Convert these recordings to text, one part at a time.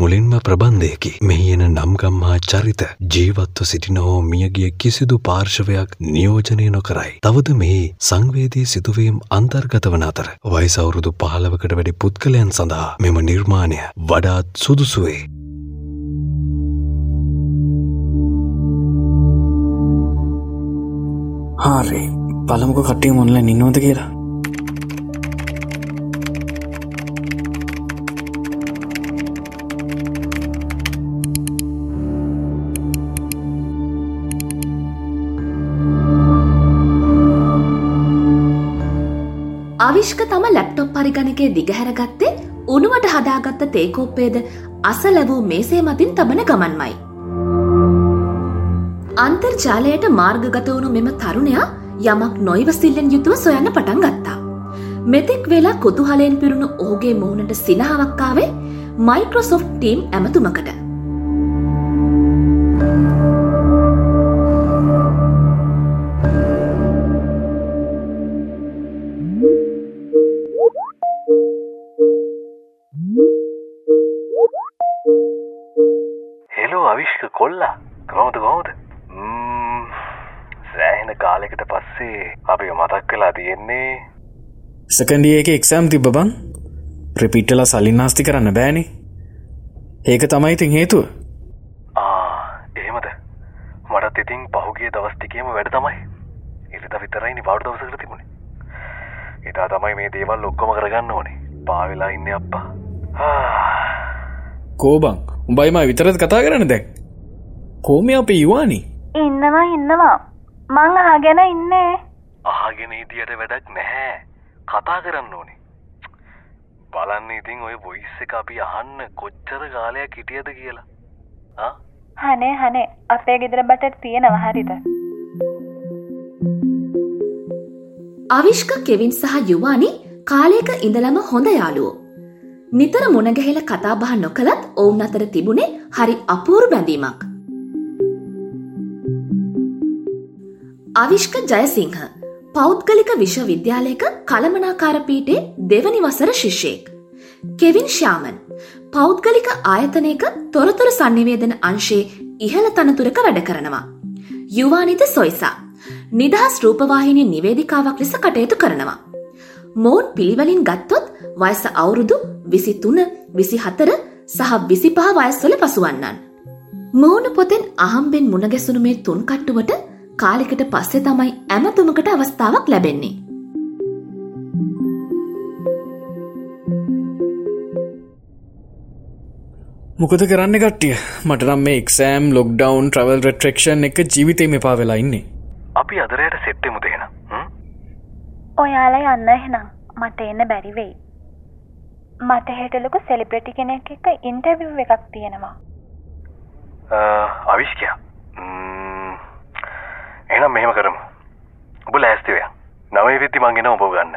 මුලින්ම ප්‍රබන්ධයකි මෙහි එන නම්ගම් හා චරිත ජීවත්ව සිටින හෝ මියගිය කිසිදු පාර්ශවයක් නියෝජනය නොකරයි. තවද මෙහි සංවේදී සිදුවීම් අන්තර්ගත වන අතර. වයිසවුරුදු පහලවකට වැඩි පුද්ගලයන් සඳහා මෙම නිර්මාණය වඩාත් සුදුසුවේ. හාරේ පළමුක කට්ටිය මොල්ල නින්නෝද කියලා අවිශ්ක තම ලැප්ටොප් පරිගණකේ දිගහැරගත්තේ උනුවට හදාගත්ත තේකෝප්පේද අසලැවූ මේසේ මතින් තබන ගමන්මයි. අන්තර්ජාලයට මාර්ගගත වුණු මෙම තරුණයා යමක් නොයිවසිල්ලෙන් යුතුව සොයන්න පටන් ගත්තා. මෙතෙක් වෙලා කුතුහලයෙන් පිරුණු ඔහුගේ මුහුණට සිනහාවක්කාවේ මයික්‍රොසොෆ් ටීම් ඇමතුමකට. සෑහෙන කාලෙකට පස්සේ අපි මතක් කලා තියෙන්නේ සකන්ඩිය එක එක්සෑම් තිබ බං. ප්‍රපිට්ටල සලින් නාස්ති කරන්න බෑනේ. ඒක තමයි ඉතින් හේතුව. එහෙමද? මටත් ඉතින් පහුගේ දවස්තිකේම වැඩ තමයි. එලිත විතරයිනි බෞඩ් දවසකර තිබුණේ. ඉතා තමයි මේ දේවල් ඔක්කොම කරගන්න ඕනේ. පාවෙලා ඉන්න අප්පා. කෝබං උඹයිම විතරත් කතා කරන්න දැක් කෝම අප යවානි? ඉන්නවා ඉන්නවා මං අහගෙන ඉන්නේ. අහගෙන ඉදියට වැඩක් නැහැ. කතා කරන්න ඕනේ. බලන්න ඉතින් ඔය බොයිස්ස එක අපි අහන්න කොච්චර කාලයක් හිටියද කියලා. හනේ හනේ. අපේ ගෙදර බට තියෙනවා හරිද? අවිශ්ක කෙවින් සහ යුවානි කාලයක ඉඳලම හොඳ යාළුවෝ. නිතර මුණගැහෙල කතාබහ නොකළත් ඔවුන් අතර තිබුණේ හරි අපූරු බැඳීමක්. අවිශ්ක ජයසිංහ පෞද්ගලික විශ්වවිද්‍යාලයක කළමනාකාරපීටේ දෙවනි වසර ශිෂ්‍යයෙක්. කෙවින් ශාමන් පෞද්ගලික ආයතනයක තොරතුරු සන්නිවේදන අංශයේ ඉහළ තනතුරක වැඩ කරනවා. යුවානිත සොයිසා නිදහස් රූපවාහිනී නිවේදිකාවක් ලෙස කටයුතු කරනවා. මෝන් පිළිවලින් ගත්තොත් වයස අවුරුදු විසි තුන විසි හතර සහ විසි පහ වයස්වල පසුවන්නන්. මෝන පොතෙන් අහම්බෙන් මුණගැසුණු මේ තුන් කට්ටුවට කාලිකට පස්සේ තමයි ඇමතුමකට අවස්ථාවක් ලැබෙන්නේ. මොකද කරන්න කට්ටිය? මටනම් මේ එක්සෑම් ලොක්ඩවන් ට්‍රවල් රට්‍රක්ෂන් එක ජීවිතය මෙපා වෙලා ඉන්නේ. අපි අදරයට සෙට්ටෙමු දෙෙන ඔයාලා යන්න එහෙනම්. මට එන්න බැරිවෙයි මට හෙටලොක සෙලිබ්‍රටි කෙනෙක් එක ඉන්ටවිව් එකක් තියෙනවා. අවිශ්කයා එනම් මෙහෙම කරමු. ඔබ ලෑස්තිවය නවයි විත්ති මංගෙන ඔබ ගන්න.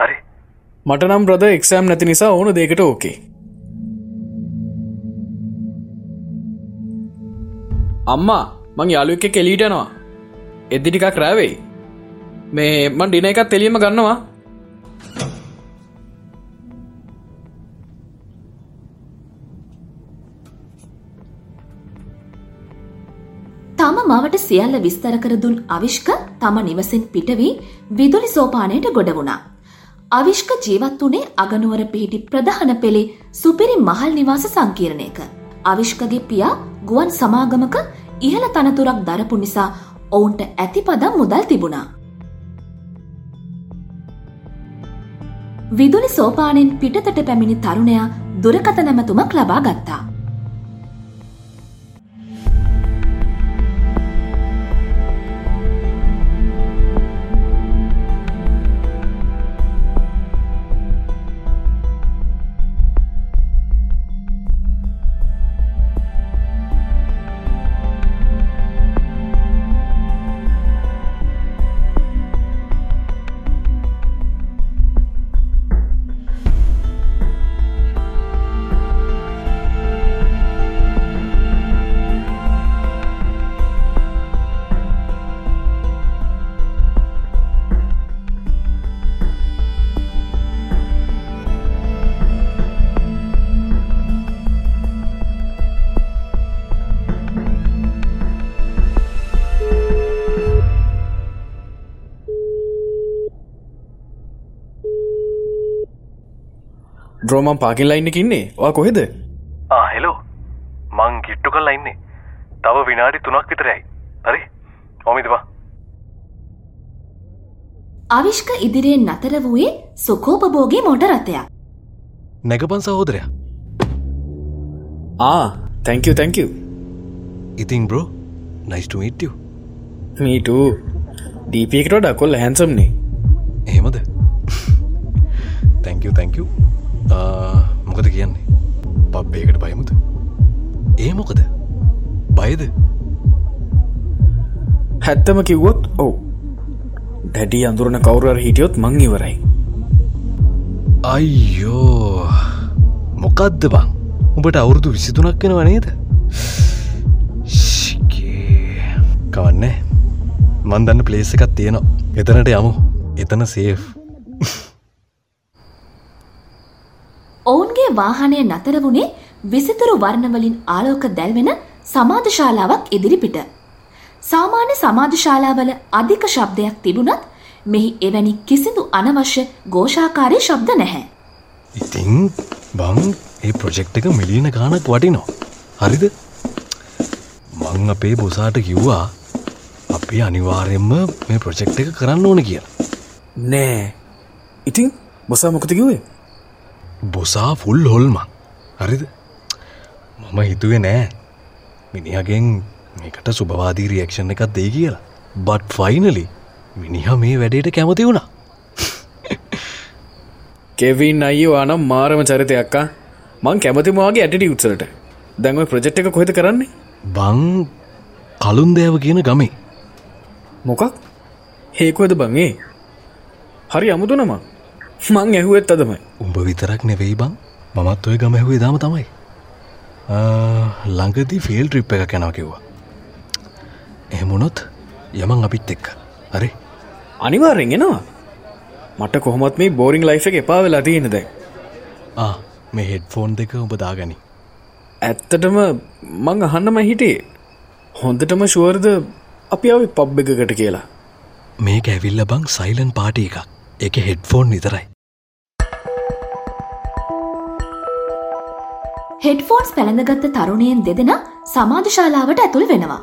හරි? මටනම් බ්‍රද එක්සෑම් නැති නිසා ඕන දෙකට ඕකේ අම්මා මං යාලු එක කෙලීටනවා එද්දි ටිකක් රෑවෙයි. මේ මන් ඩින එකත් තෙලියම ගන්නවා තම මවට සියල්ල විස්තර කර දුන් අවිශ්ක තම නිවසෙන් පිටවී විදුලි සෝපානයට ගොඩ වුණා. අවිශ්ක ජීවත් වුණේ අගනුවර පිහිටි ප්‍රධාන පෙළේ සුපිරි මහල් නිවාස සංකීර්ණයක. අවිශ්කගේ පියා ගුවන් සමාගමක ඉහළ තනතුරක් දරපු නිසා ඔවුන්ට ඇතිපදම් මුදල් තිබුණා. විදුලි සෝපානෙන් පිටතට පැමිණි තරුණයා දුරකත නැමතුමක් ලබා ගත්තා. බ්‍රෝමන් පාකින් ලයින්න ඉන්නේ. වා කොහෙද? හෙලෝ මං කිට්ටු කල්ලා ඉන්නේ. තව විනාඩි තුනක් විතරයි හරි? ඔමිදවා අවිෂ්ක ඉදිරියෙන් නතර වූයේ සුකෝපභෝගේ මොට රථයක්. නැගපන් සහෝදරයා. ආ තැංකව තැංකව ඉතින් බ්‍රෝ නයිස්ට මිට්ිය මීට දීපියකට ඩකොල් හැන්සම්නේ එහෙමද? තැංකව තැංකව මොකද කියන්නේ? පබ්බේකට බයමුද? ඒ මොකද? බයද? හැත්තම කිව්වොත් ඔවු. ඩැඩි අඳුරන කවුරර හිටියොත් මං ඉවරයි. අයියෝ. මොකක්ද බං? උඹට අවුරුදු විසිතුනක් වෙන වනේද කවන්නේ? මන්දන්න පලේස එකත් තියෙනවා. එතනට යමු. එතන සේෆ් ඔවුන්ගේ වාහනය නතර වුණේ විසිතුරු වර්ණවලින් ආලෝක දැල්වෙන සමාධශාලාවක් ඉදිරිපිට. සාමාන්‍ය සමාධශාලාවල අධික ශබ්දයක් තිබුණත් මෙහි එවැනි කිසිදු අනවශ්‍ය ගෝෂාකාරය ශබ්ද නැහැ. ඉතිං බං ඒ ප්‍රොජෙක්් එක මිලියන ගානක් වටිනෝ හරිද? මං අපේ බොසාට කිව්වා අපි අනිවාර්යෙන්ම මේ ප්‍රොජෙක්් එක කරන්න ඕන කියලා. නෑ. ඉතින් බොසා මොකත කිවේ බොසා ෆුල් හොල්මං හරිද? මම හිතුවේ නෑ. මිනිහගෙන් මේකට සුභවාදී රියක්ෂණ එකක් දෙයි කියලා. බට් ෆයිනලි මිනිහ මේ වැඩේට කැමති වුණා. කෙවින් අයිෝ අනම් මාරම චරිතයක්කා මං කැමතිමවාගේ ඇටි උත්සලට දැන්ව ප්‍රජෙට් එක කොහෙත කරන්නේ? බං කළුන් දෑව කියන ගමේ. මොකක්? හේකුවද බංගේ හරි අමුතුනම මං ඇහුවත් අදමයි උඹ විතරක් නෙවෙයි බං. මමත් ඔය ගම ඇහුවේ දාම තමයි. ළඟදී ෆිල් ට්‍රිප් එක කැනව කිව්වා. එහෙමුණොත් යමන් අපිත් එක්ක. හරි? අනිවාරෙන් එනවා. මට කොහොමත් මේ බෝරිං ලයිෆ් එක එපා වෙලා තියෙන දැ මේ හෙඩ් ෆෝන් දෙක ඔබ දාගනි. ඇත්තටම මං අහන්නම හිටේ හොඳටම ශුවර්ද අපි අව පබ් එකකට කියලා. මේක ඇවිල්ල බං සයිලන් පාටි එකක්. එක හෙඩ් ෆෝන් විතරයි හෙඩ්ෆෝන්ස් පැළඳගත්ත තරුණයෙන් දෙදෙන සමාධශාලාවට ඇතුළ වෙනවා.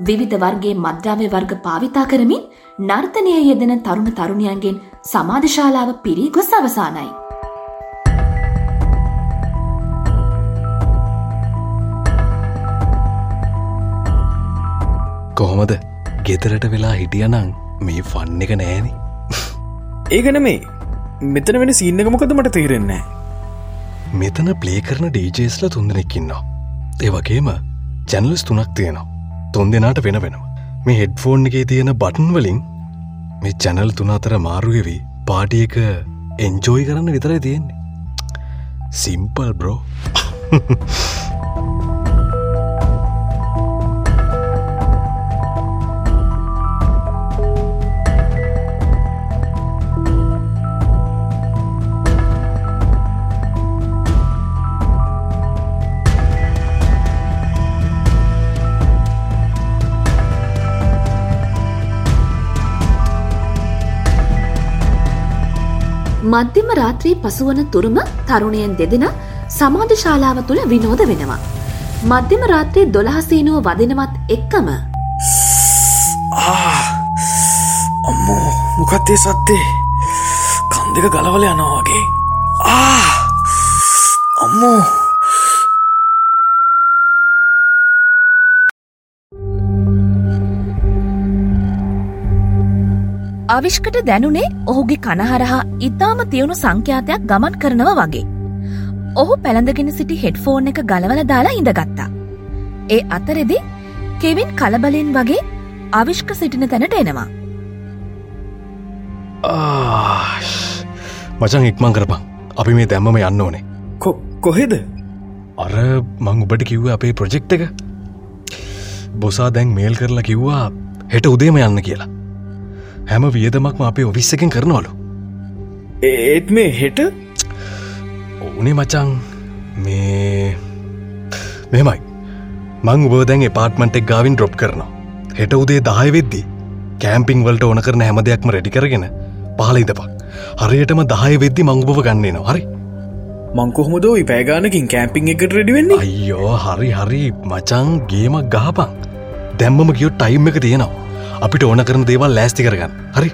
විවිධ වර්ගේ මද්‍රාව්‍ය වර්ග භාවිතා කරමින් නර්තනය යෙදෙන තරුණ තරුණයන්ගෙන් සමාධශාලාව පිරී ගොස් අවසානයි. කොහොමද ගෙතරට වෙලා හිටියනං මේ ෆන්න එක නෑන ඒගන මේ මෙතන වෙන සිීන්නක මොකද මට තේරෙන්නේ මෙතන ප්ලේ කරන ඩීජේස්ල තුන්දෙනෙක්කින්නවා ඒවගේම චැනලස් තුනක් තියෙනවා. තුන් දෙනාට වෙන වෙනවා මේ හෙඩ්ෆෝන් එකේ තියෙන බටන් වලින් මේ චැනල් තුන අතර මාරුයවී පාටියක එන්ජෝයි කරන්න විතරයි තියෙන්නේ. සිම්පල් බ්‍රෝ මධ්‍යම රාත්‍රී පසුවන තුරුම තරුණයෙන් දෙදෙන සමාධ ශාලාව තුළ විනෝද වෙනවා. මධ්‍යම රාත්‍රී දොළහසීනුව වදිනවත් එක්කම අම්මෝ මොකත්තේ සත්තේ කන් දෙක ගලවල යනවාගේ ආ අම්මෝ. අවිෂ්කට දැනුනේ ඔහුගේ කනහරහා ඉතාම තියුණු සංඛ්‍යාතයක් ගමන් කරනව වගේ. ඔහු පැළඳගෙන සිටි හෙඩ්ෆෝන් එක ගලවල දාලා ඉඳගත්තා. ඒ අතරෙදි කෙවින් කලබලෙන් වගේ අවිෂ්ක සිටින තැනට එනවා. මචන් ඉක්මං කරපන් අපි මේ දැම්මම යන්න ඕනේ කො කොහෙද අර මං ඔබට කිව්ව අපේ ප්‍රොජෙක්් එක බොසා දැන් මේල් කරලා කිව්වා හෙට උදේම යන්න කියලා හැම වියදමක්ම අපේ ඔෆිස් එකෙන් කරනවලු. ඒත් මේ හෙට? ඕනේ මචං මේ මෙමයි මං උබ දැන් පාර්ට්මන්ටෙක් ගාවින් ඩ්‍රොප් කරනවා. හෙට උදේ දාය වෙද්දි කෑම්පිං වලට ඕන කරන හැම දෙයක්ම රෙඩි කරගෙන පහල ඉදපක් හරියටම දහය වෙද්දි මංගුපව ගන්නේ නවා හරි? මංකොහොමදෝ ඉපෑගානකින් කෑම්පිං එකට රෙඩිවෙන්නේ අයියෝ හරි හරි. මචං ගේමක් ගහපං දැම්මම කියෝ ටයිම් එක තියෙනවා අපිට ඕන කරන දේවල් ලෑස්ති කරගන්න. හරි?